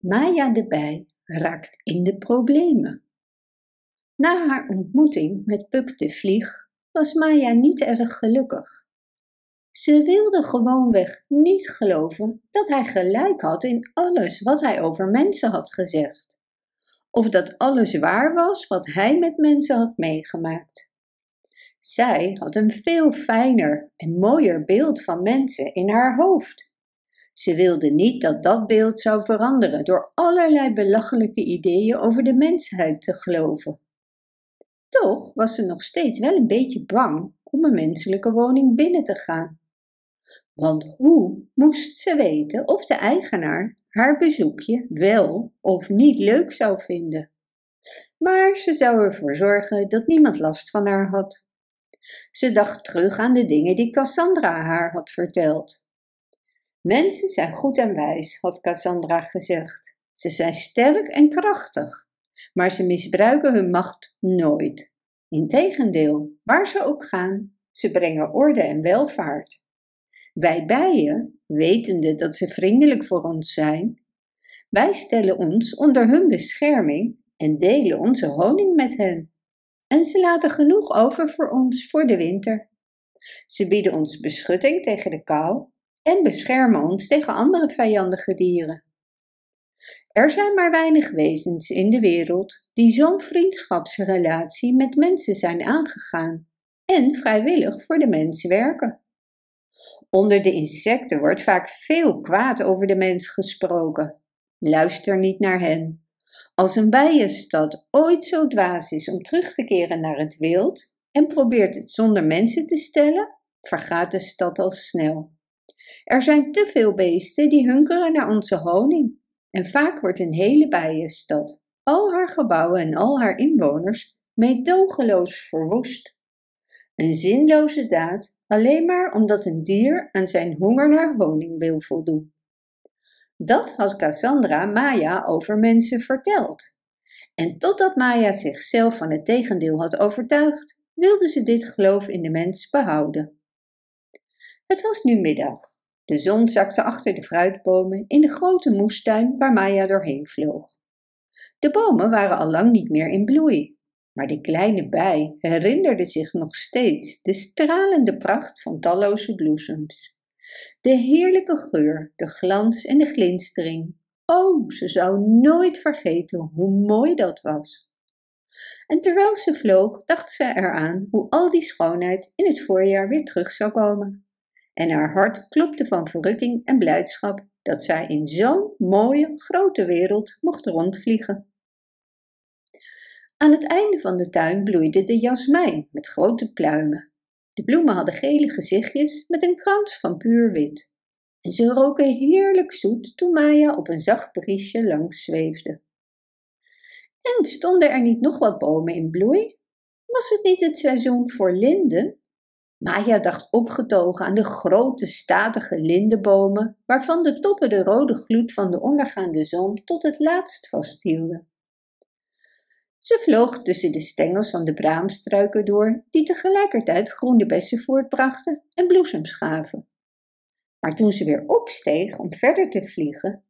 Maya de bij raakt in de problemen. Na haar ontmoeting met Puk de Vlieg was Maya niet erg gelukkig. Ze wilde gewoonweg niet geloven dat hij gelijk had in alles wat hij over mensen had gezegd, of dat alles waar was wat hij met mensen had meegemaakt. Zij had een veel fijner en mooier beeld van mensen in haar hoofd. Ze wilde niet dat dat beeld zou veranderen door allerlei belachelijke ideeën over de mensheid te geloven. Toch was ze nog steeds wel een beetje bang om een menselijke woning binnen te gaan. Want hoe moest ze weten of de eigenaar haar bezoekje wel of niet leuk zou vinden? Maar ze zou ervoor zorgen dat niemand last van haar had. Ze dacht terug aan de dingen die Cassandra haar had verteld. Mensen zijn goed en wijs, had Cassandra gezegd. Ze zijn sterk en krachtig, maar ze misbruiken hun macht nooit. Integendeel, waar ze ook gaan, ze brengen orde en welvaart. Wij bijen, wetende dat ze vriendelijk voor ons zijn, wij stellen ons onder hun bescherming en delen onze honing met hen. En ze laten genoeg over voor ons voor de winter. Ze bieden ons beschutting tegen de kou en beschermen ons tegen andere vijandige dieren. Er zijn maar weinig wezens in de wereld die zo'n vriendschapsrelatie met mensen zijn aangegaan en vrijwillig voor de mens werken. Onder de insecten wordt vaak veel kwaad over de mens gesproken. Luister niet naar hen. Als een bijenstad ooit zo dwaas is om terug te keren naar het wild en probeert het zonder mensen te stellen, vergaat de stad al snel. Er zijn te veel beesten die hunkeren naar onze honing. En vaak wordt een hele bijenstad, al haar gebouwen en al haar inwoners, meedogenloos verwoest. Een zinloze daad, alleen maar omdat een dier aan zijn honger naar honing wil voldoen. Dat had Cassandra Maya over mensen verteld. En totdat Maya zichzelf van het tegendeel had overtuigd, wilde ze dit geloof in de mens behouden. Het was nu middag. De zon zakte achter de fruitbomen in de grote moestuin waar Maya doorheen vloog. De bomen waren al lang niet meer in bloei, maar de kleine bij herinnerde zich nog steeds de stralende pracht van talloze bloesems. De heerlijke geur, de glans en de glinstering. Oh, ze zou nooit vergeten hoe mooi dat was. En terwijl ze vloog, dacht ze eraan hoe al die schoonheid in het voorjaar weer terug zou komen en haar hart klopte van verrukking en blijdschap dat zij in zo'n mooie grote wereld mocht rondvliegen. Aan het einde van de tuin bloeide de jasmijn met grote pluimen. De bloemen hadden gele gezichtjes met een krans van puur wit. En ze roken heerlijk zoet toen Maya op een zacht briesje langs zweefde. En stonden er niet nog wat bomen in bloei? Was het niet het seizoen voor linden? Maya dacht opgetogen aan de grote statige lindenbomen, waarvan de toppen de rode gloed van de ondergaande zon tot het laatst vasthielden. Ze vloog tussen de stengels van de braamstruiken door, die tegelijkertijd groene bessen voortbrachten en bloesems gaven. Maar toen ze weer opsteeg om verder te vliegen,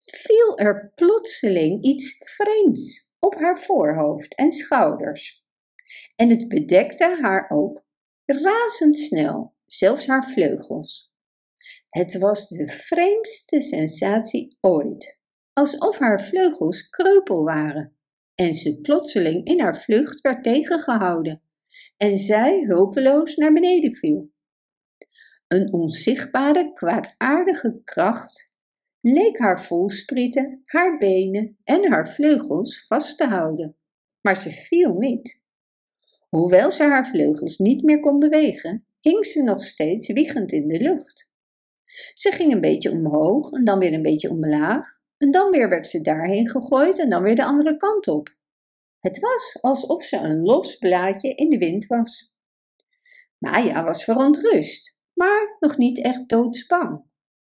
viel er plotseling iets vreemds op haar voorhoofd en schouders. En het bedekte haar ook razendsnel, zelfs haar vleugels. Het was de vreemdste sensatie ooit, alsof haar vleugels kreupel waren en ze plotseling in haar vlucht werd tegengehouden en zij hulpeloos naar beneden viel. Een onzichtbare, kwaadaardige kracht leek haar volsprieten, haar benen en haar vleugels vast te houden, maar ze viel niet. Hoewel ze haar vleugels niet meer kon bewegen, hing ze nog steeds wiegend in de lucht. Ze ging een beetje omhoog en dan weer een beetje omlaag, en dan weer werd ze daarheen gegooid en dan weer de andere kant op. Het was alsof ze een los blaadje in de wind was. Maya was verontrust, maar nog niet echt doodsbang.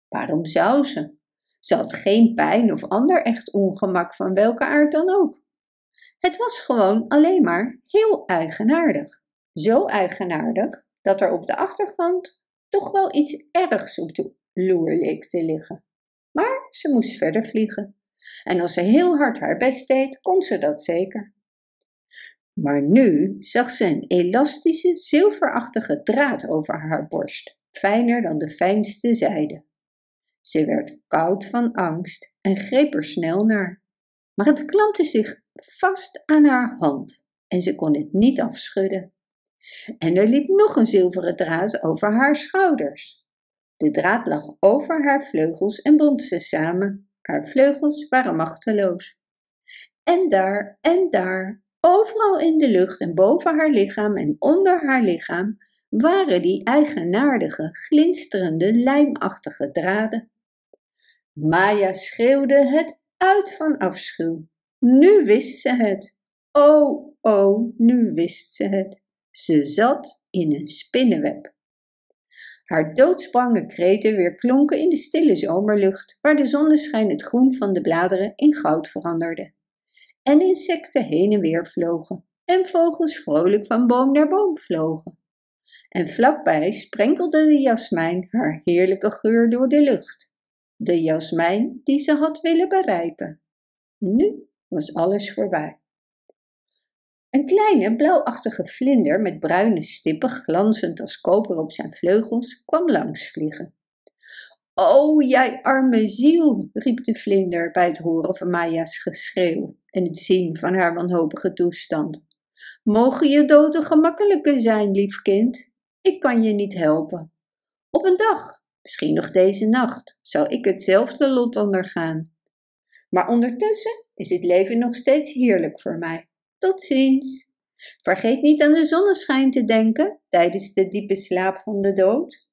Waarom zou ze? Ze had geen pijn of ander echt ongemak van welke aard dan ook. Het was gewoon alleen maar heel eigenaardig. Zo eigenaardig dat er op de achtergrond toch wel iets ergs op de loer te liggen. Maar ze moest verder vliegen. En als ze heel hard haar best deed, kon ze dat zeker. Maar nu zag ze een elastische, zilverachtige draad over haar borst, fijner dan de fijnste zijde. Ze werd koud van angst en greep er snel naar. Maar het klampte zich vast aan haar hand en ze kon het niet afschudden. En er liep nog een zilveren draad over haar schouders. De draad lag over haar vleugels en bond ze samen. Haar vleugels waren machteloos. En daar en daar, overal in de lucht en boven haar lichaam en onder haar lichaam, waren die eigenaardige, glinsterende, lijmachtige draden. Maya schreeuwde het uit van afschuw. Nu wist ze het. Oh, oh, nu wist ze het. Ze zat in een spinnenweb. Haar doodsbange kreten weer klonken in de stille zomerlucht, waar de zonneschijn het groen van de bladeren in goud veranderde. En insecten heen en weer vlogen, en vogels vrolijk van boom naar boom vlogen. En vlakbij sprenkelde de jasmijn haar heerlijke geur door de lucht. De jasmijn die ze had willen bereiken. Nu was alles voorbij. Een kleine blauwachtige vlinder met bruine stippen, glanzend als koper op zijn vleugels, kwam langs vliegen. O, jij arme ziel, riep de vlinder bij het horen van Maya's geschreeuw en het zien van haar wanhopige toestand. Mogen je doden gemakkelijker zijn, lief kind? Ik kan je niet helpen. Op een dag, misschien nog deze nacht, zal ik hetzelfde lot ondergaan. Maar ondertussen is het leven nog steeds heerlijk voor mij. Tot ziens. Vergeet niet aan de zonneschijn te denken tijdens de diepe slaap van de dood.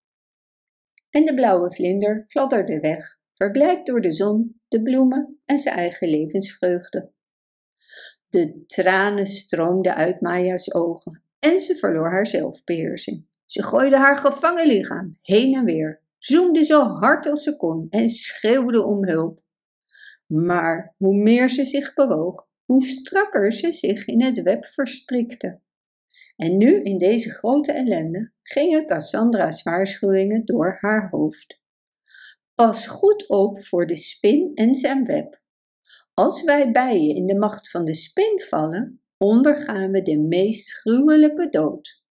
En de blauwe vlinder fladderde weg, verblijkt door de zon, de bloemen en zijn eigen levensvreugde. De tranen stroomden uit Maya's ogen en ze verloor haar zelfbeheersing. Ze gooide haar gevangen lichaam heen en weer, zoemde zo hard als ze kon en schreeuwde om hulp. Maar hoe meer ze zich bewoog, hoe strakker ze zich in het web verstrikte. En nu, in deze grote ellende, gingen Cassandra's waarschuwingen door haar hoofd. Pas goed op voor de spin en zijn web. Als wij bijen in de macht van de spin vallen, ondergaan we de meest gruwelijke dood.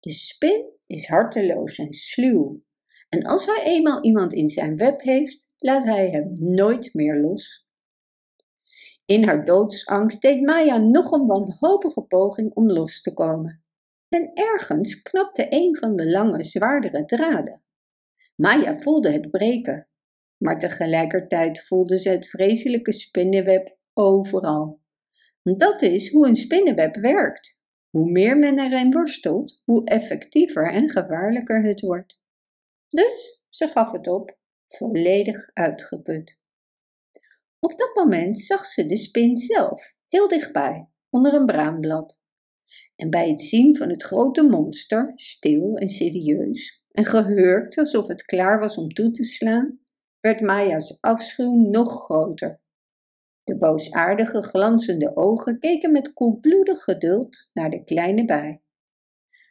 De spin is harteloos en sluw. En als hij eenmaal iemand in zijn web heeft, laat hij hem nooit meer los. In haar doodsangst deed Maya nog een wanhopige poging om los te komen. En ergens knapte een van de lange, zwaardere draden. Maya voelde het breken, maar tegelijkertijd voelde ze het vreselijke spinnenweb overal. Dat is hoe een spinnenweb werkt. Hoe meer men erin worstelt, hoe effectiever en gevaarlijker het wordt. Dus ze gaf het op, volledig uitgeput. Op dat moment zag ze de spin zelf, heel dichtbij, onder een braamblad. En bij het zien van het grote monster, stil en serieus, en gehurkt alsof het klaar was om toe te slaan, werd Maya's afschuw nog groter. De boosaardige, glanzende ogen keken met koelbloedig geduld naar de kleine bij.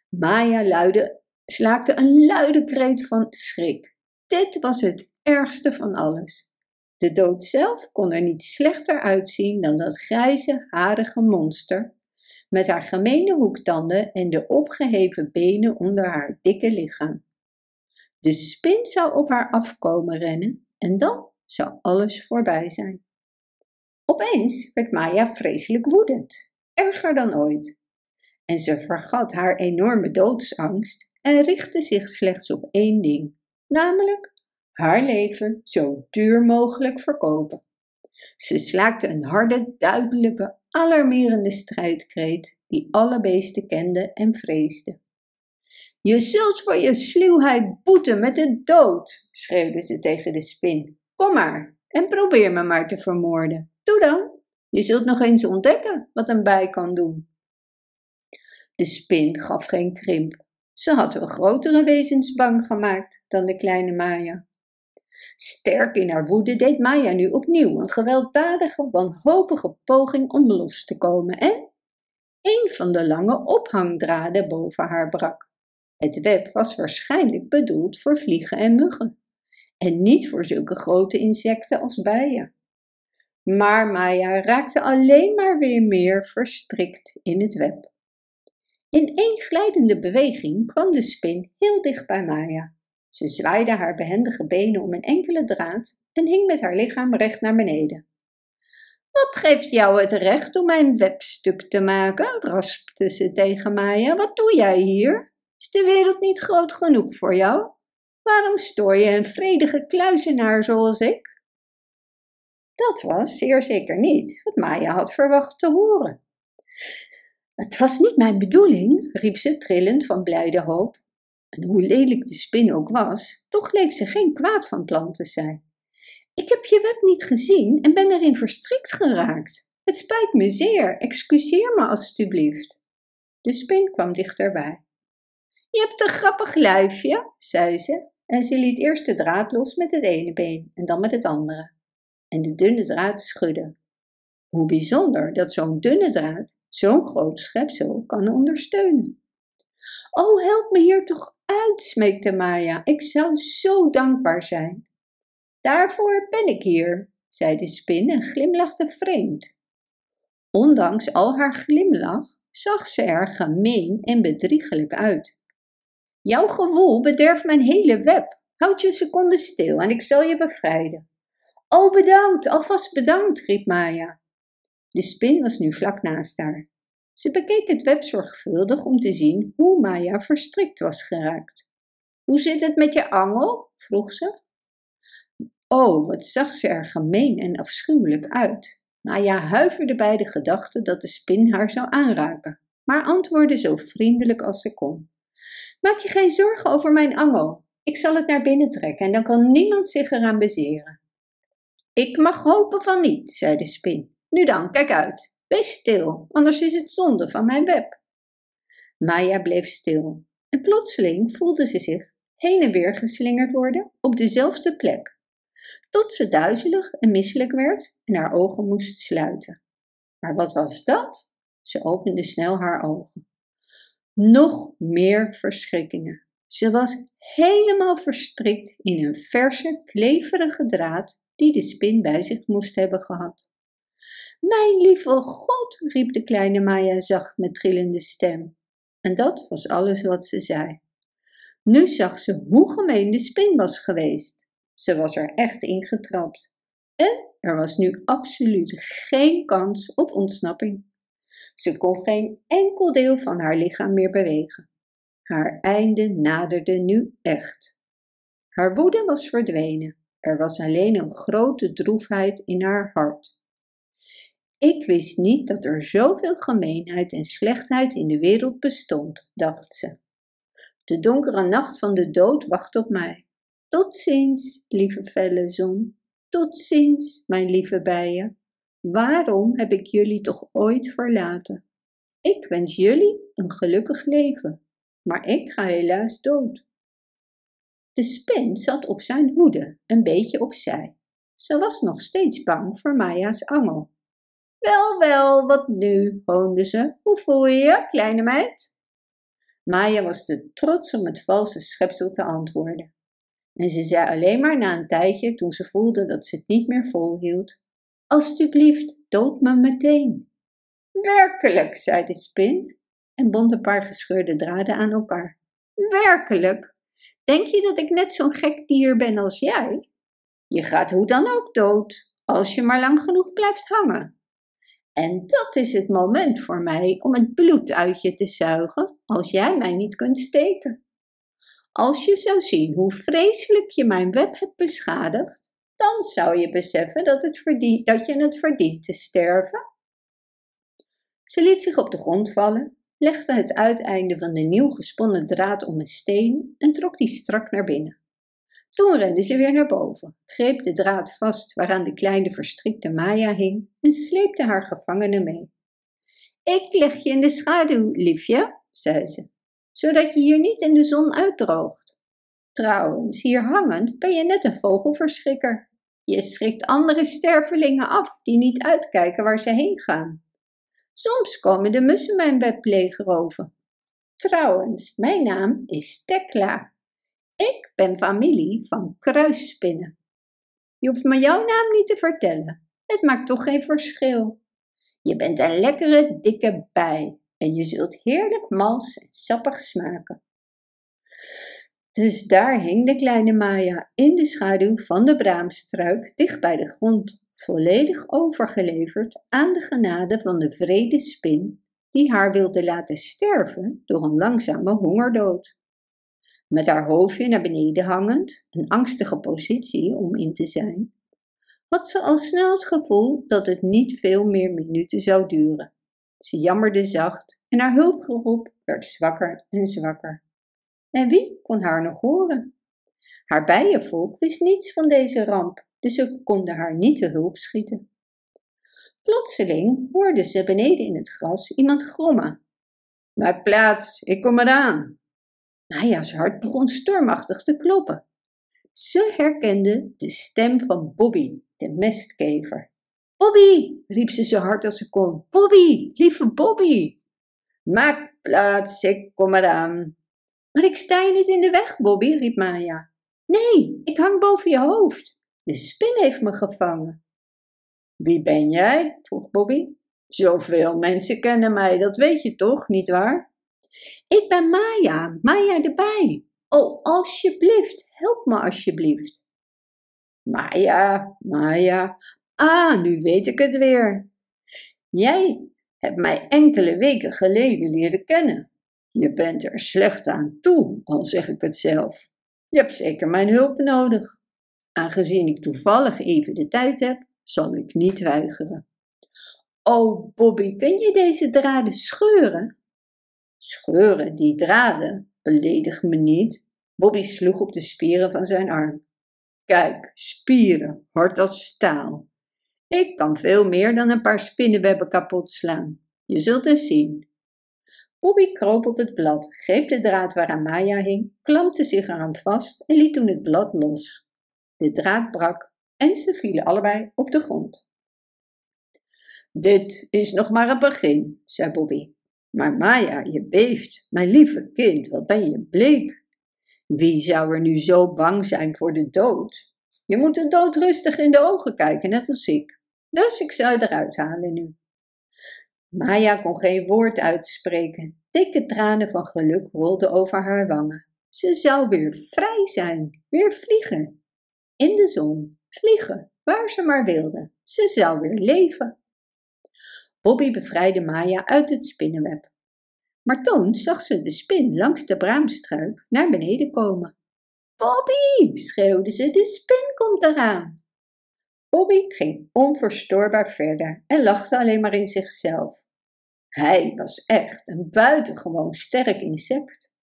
Maya luide, slaakte een luide kreet van schrik. Dit was het ergste van alles. De dood zelf kon er niet slechter uitzien dan dat grijze, harige monster, met haar gemene hoektanden en de opgeheven benen onder haar dikke lichaam. De spin zou op haar afkomen rennen en dan zou alles voorbij zijn. Opeens werd Maya vreselijk woedend, erger dan ooit. En ze vergat haar enorme doodsangst en richtte zich slechts op één ding, namelijk haar leven zo duur mogelijk verkopen. Ze slaakte een harde, duidelijke, alarmerende strijdkreet die alle beesten kende en vreesde. Je zult voor je sluwheid boeten met de dood, schreeuwde ze tegen de spin. Kom maar en probeer me maar te vermoorden. Doe dan. Je zult nog eens ontdekken wat een bij kan doen. De spin gaf geen krimp. Ze had wel grotere wezens bang gemaakt dan de kleine Maya. Sterk in haar woede deed Maya nu opnieuw een gewelddadige, wanhopige poging om los te komen en een van de lange ophangdraden boven haar brak. Het web was waarschijnlijk bedoeld voor vliegen en muggen en niet voor zulke grote insecten als bijen. Maar Maya raakte alleen maar weer meer verstrikt in het web. In één glijdende beweging kwam de spin heel dicht bij Maya. Ze zwaaide haar behendige benen om een enkele draad en hing met haar lichaam recht naar beneden. Wat geeft jou het recht om mijn webstuk te maken? raspte ze tegen Maya. Wat doe jij hier? Is de wereld niet groot genoeg voor jou? Waarom stoor je een vredige kluizenaar zoals ik? Dat was zeer zeker niet wat Maya had verwacht te horen. Het was niet mijn bedoeling, riep ze trillend van blijde hoop. En hoe lelijk de spin ook was, toch leek ze geen kwaad van plan te zijn. Ik heb je web niet gezien en ben erin verstrikt geraakt. Het spijt me zeer, excuseer me alstublieft. De spin kwam dichterbij. Je hebt een grappig lijfje, zei ze, en ze liet eerst de draad los met het ene been en dan met het andere. En de dunne draad schudde. Hoe bijzonder dat zo'n dunne draad zo'n groot schepsel kan ondersteunen. Oh, help me hier toch uit, smeekte Maya. Ik zou zo dankbaar zijn. Daarvoor ben ik hier, zei de spin en glimlachte vreemd. Ondanks al haar glimlach zag ze er gemeen en bedriegelijk uit. Jouw gewoel bederft mijn hele web. Houd je een seconde stil en ik zal je bevrijden. Oh, bedankt, alvast bedankt, riep Maya. De spin was nu vlak naast haar. Ze bekeek het web zorgvuldig om te zien hoe Maya verstrikt was geraakt. Hoe zit het met je angel? vroeg ze. Oh, wat zag ze er gemeen en afschuwelijk uit. Maya huiverde bij de gedachte dat de spin haar zou aanraken, maar antwoordde zo vriendelijk als ze kon. Maak je geen zorgen over mijn angel. Ik zal het naar binnen trekken en dan kan niemand zich eraan bezeren. Ik mag hopen van niet, zei de spin. Nu dan, kijk uit. Wees stil, anders is het zonde van mijn web. Maya bleef stil en plotseling voelde ze zich heen en weer geslingerd worden op dezelfde plek, tot ze duizelig en misselijk werd en haar ogen moest sluiten. Maar wat was dat? Ze opende snel haar ogen. Nog meer verschrikkingen. Ze was helemaal verstrikt in een verse, kleverige draad die de spin bij zich moest hebben gehad. Mijn lieve God, riep de kleine Maya zacht met trillende stem. En dat was alles wat ze zei. Nu zag ze hoe gemeen de spin was geweest. Ze was er echt in getrapt. En er was nu absoluut geen kans op ontsnapping. Ze kon geen enkel deel van haar lichaam meer bewegen. Haar einde naderde nu echt. Haar woede was verdwenen. Er was alleen een grote droefheid in haar hart. Ik wist niet dat er zoveel gemeenheid en slechtheid in de wereld bestond, dacht ze. De donkere nacht van de dood wacht op mij. Tot ziens, lieve felle zon. Tot ziens, mijn lieve bijen. Waarom heb ik jullie toch ooit verlaten? Ik wens jullie een gelukkig leven, maar ik ga helaas dood. De spin zat op zijn hoede, een beetje opzij. Ze was nog steeds bang voor Maya's angel. Wel, wel, wat nu, hoonde ze. Hoe voel je je, kleine meid? Maya was te trots om het valse schepsel te antwoorden. En ze zei alleen maar na een tijdje, toen ze voelde dat ze het niet meer volhield: Alsjeblieft, dood me meteen. Werkelijk, zei de spin en bond een paar gescheurde draden aan elkaar. Werkelijk? Denk je dat ik net zo'n gek dier ben als jij? Je gaat hoe dan ook dood, als je maar lang genoeg blijft hangen. En dat is het moment voor mij om het bloed uit je te zuigen als jij mij niet kunt steken. Als je zou zien hoe vreselijk je mijn web hebt beschadigd, dan zou je beseffen dat, het dat je het verdient te sterven. Ze liet zich op de grond vallen, legde het uiteinde van de nieuw gesponnen draad om een steen en trok die strak naar binnen. Toen rende ze weer naar boven, greep de draad vast waaraan de kleine verstrikte Maya hing en sleepte haar gevangene mee. Ik leg je in de schaduw, liefje, zei ze, zodat je hier niet in de zon uitdroogt. Trouwens, hier hangend ben je net een vogelverschrikker. Je schrikt andere stervelingen af die niet uitkijken waar ze heen gaan. Soms komen de mussen mijn bed. Trouwens, mijn naam is Tekla. Ik ben familie van kruisspinnen. Je hoeft me jouw naam niet te vertellen. Het maakt toch geen verschil. Je bent een lekkere, dikke bij en je zult heerlijk mals en sappig smaken. Dus daar hing de kleine Maya in de schaduw van de braamstruik dicht bij de grond, volledig overgeleverd aan de genade van de vrede spin die haar wilde laten sterven door een langzame hongerdood. Met haar hoofdje naar beneden hangend, een angstige positie om in te zijn, had ze al snel het gevoel dat het niet veel meer minuten zou duren. Ze jammerde zacht en haar hulpgeroep werd zwakker en zwakker. En wie kon haar nog horen? Haar bijenvolk wist niets van deze ramp, dus ze konden haar niet te hulp schieten. Plotseling hoorde ze beneden in het gras iemand grommen. Maak plaats, ik kom eraan. Maya's hart begon stormachtig te kloppen. Ze herkende de stem van Bobby, de mestkever. Bobby, riep ze zo hard als ze kon. Bobby, lieve Bobby. Maak plaats, ik kom eraan. Maar ik sta je niet in de weg, Bobby, riep Maya. Nee, ik hang boven je hoofd. De spin heeft me gevangen. Wie ben jij? vroeg Bobby. Zoveel mensen kennen mij, dat weet je toch, niet waar? Ik ben Maya, Maya de bij. Oh, alsjeblieft, help me alsjeblieft. Maya, Maya. Ah, nu weet ik het weer. Jij hebt mij enkele weken geleden leren kennen. Je bent er slecht aan toe, al zeg ik het zelf. Je hebt zeker mijn hulp nodig. Aangezien ik toevallig even de tijd heb, zal ik niet weigeren. Oh, Bobby, kun je deze draden scheuren? Scheuren die draden? Beledig me niet. Bobby sloeg op de spieren van zijn arm. Kijk, spieren, hard als staal. Ik kan veel meer dan een paar spinnenwebben kapot slaan. Je zult eens zien. Bobby kroop op het blad, greep de draad waaraan Maya hing, klampte zich eraan vast en liet toen het blad los. De draad brak en ze vielen allebei op de grond. Dit is nog maar het begin, zei Bobby. Maar Maya, je beeft. Mijn lieve kind, wat ben je bleek. Wie zou er nu zo bang zijn voor de dood? Je moet de dood rustig in de ogen kijken, net als ik. Dus ik zou eruit halen nu. Maya kon geen woord uitspreken. Dikke tranen van geluk rolden over haar wangen. Ze zou weer vrij zijn, weer vliegen. In de zon, vliegen, waar ze maar wilde. Ze zou weer leven. Bobby bevrijdde Maya uit het spinnenweb. Maar toen zag ze de spin langs de braamstruik naar beneden komen. Bobby, schreeuwde ze, de spin komt eraan. Bobby ging onverstoorbaar verder en lachte alleen maar in zichzelf. Hij was echt een buitengewoon sterk insect.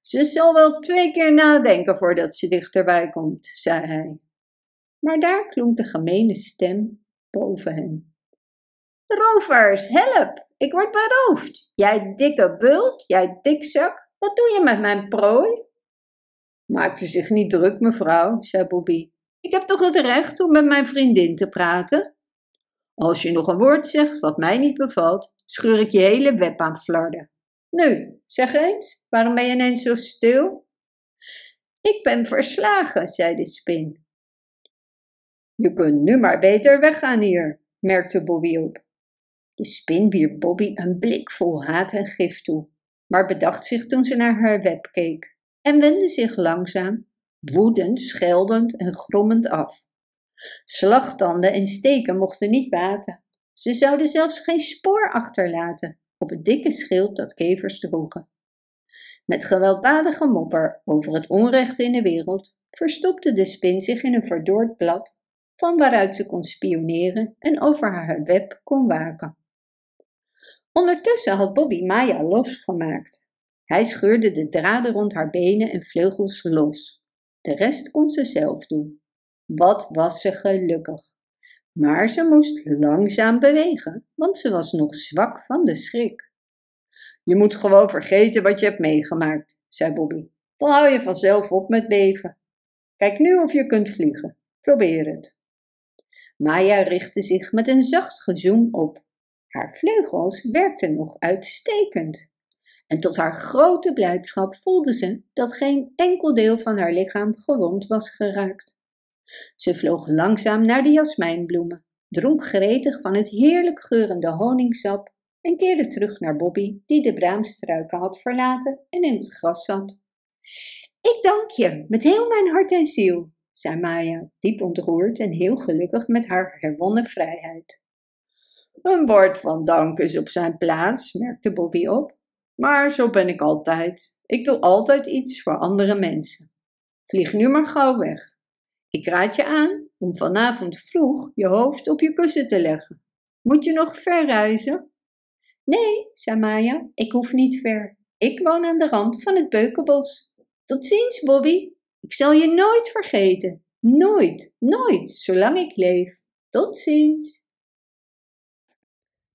Ze zal wel twee keer nadenken voordat ze dichterbij komt, zei hij. Maar daar klonk de gemene stem boven hen. Rovers, help! Ik word beroofd. Jij dikke bult, jij dikzak, wat doe je met mijn prooi? Maakte zich niet druk, mevrouw, zei Bobby. Ik heb toch het recht om met mijn vriendin te praten? Als je nog een woord zegt wat mij niet bevalt, scheur ik je hele web aan flarden. Nu, zeg eens, waarom ben je ineens zo stil? Ik ben verslagen, zei de spin. Je kunt nu maar beter weggaan hier, merkte Bobby op. De spin wierp Bobby een blik vol haat en gif toe, maar bedacht zich toen ze naar haar web keek en wendde zich langzaam, woedend, scheldend en grommend af. Slagtanden en steken mochten niet baten. Ze zouden zelfs geen spoor achterlaten op het dikke schild dat kevers droegen. Met gewelddadige mopper over het onrecht in de wereld verstopte de spin zich in een verdord blad, van waaruit ze kon spioneren en over haar web kon waken. Ondertussen had Bobby Maya losgemaakt. Hij scheurde de draden rond haar benen en vleugels los. De rest kon ze zelf doen. Wat was ze gelukkig. Maar ze moest langzaam bewegen, want ze was nog zwak van de schrik. Je moet gewoon vergeten wat je hebt meegemaakt, zei Bobby. Dan hou je vanzelf op met beven. Kijk nu of je kunt vliegen. Probeer het. Maya richtte zich met een zacht gezoem op. Haar vleugels werkten nog uitstekend. En tot haar grote blijdschap voelde ze dat geen enkel deel van haar lichaam gewond was geraakt. Ze vloog langzaam naar de jasmijnbloemen, dronk gretig van het heerlijk geurende honingsap en keerde terug naar Bobby, die de braamstruiken had verlaten en in het gras zat. Ik dank je met heel mijn hart en ziel, zei Maya, diep ontroerd en heel gelukkig met haar herwonnen vrijheid. Een woord van dank is op zijn plaats, merkte Bobby op. Maar zo ben ik altijd. Ik doe altijd iets voor andere mensen. Vlieg nu maar gauw weg. Ik raad je aan om vanavond vroeg je hoofd op je kussen te leggen. Moet je nog ver reizen? Nee, zei Maya, ik hoef niet ver. Ik woon aan de rand van het beukenbos. Tot ziens, Bobby. Ik zal je nooit vergeten. Nooit, nooit, zolang ik leef. Tot ziens.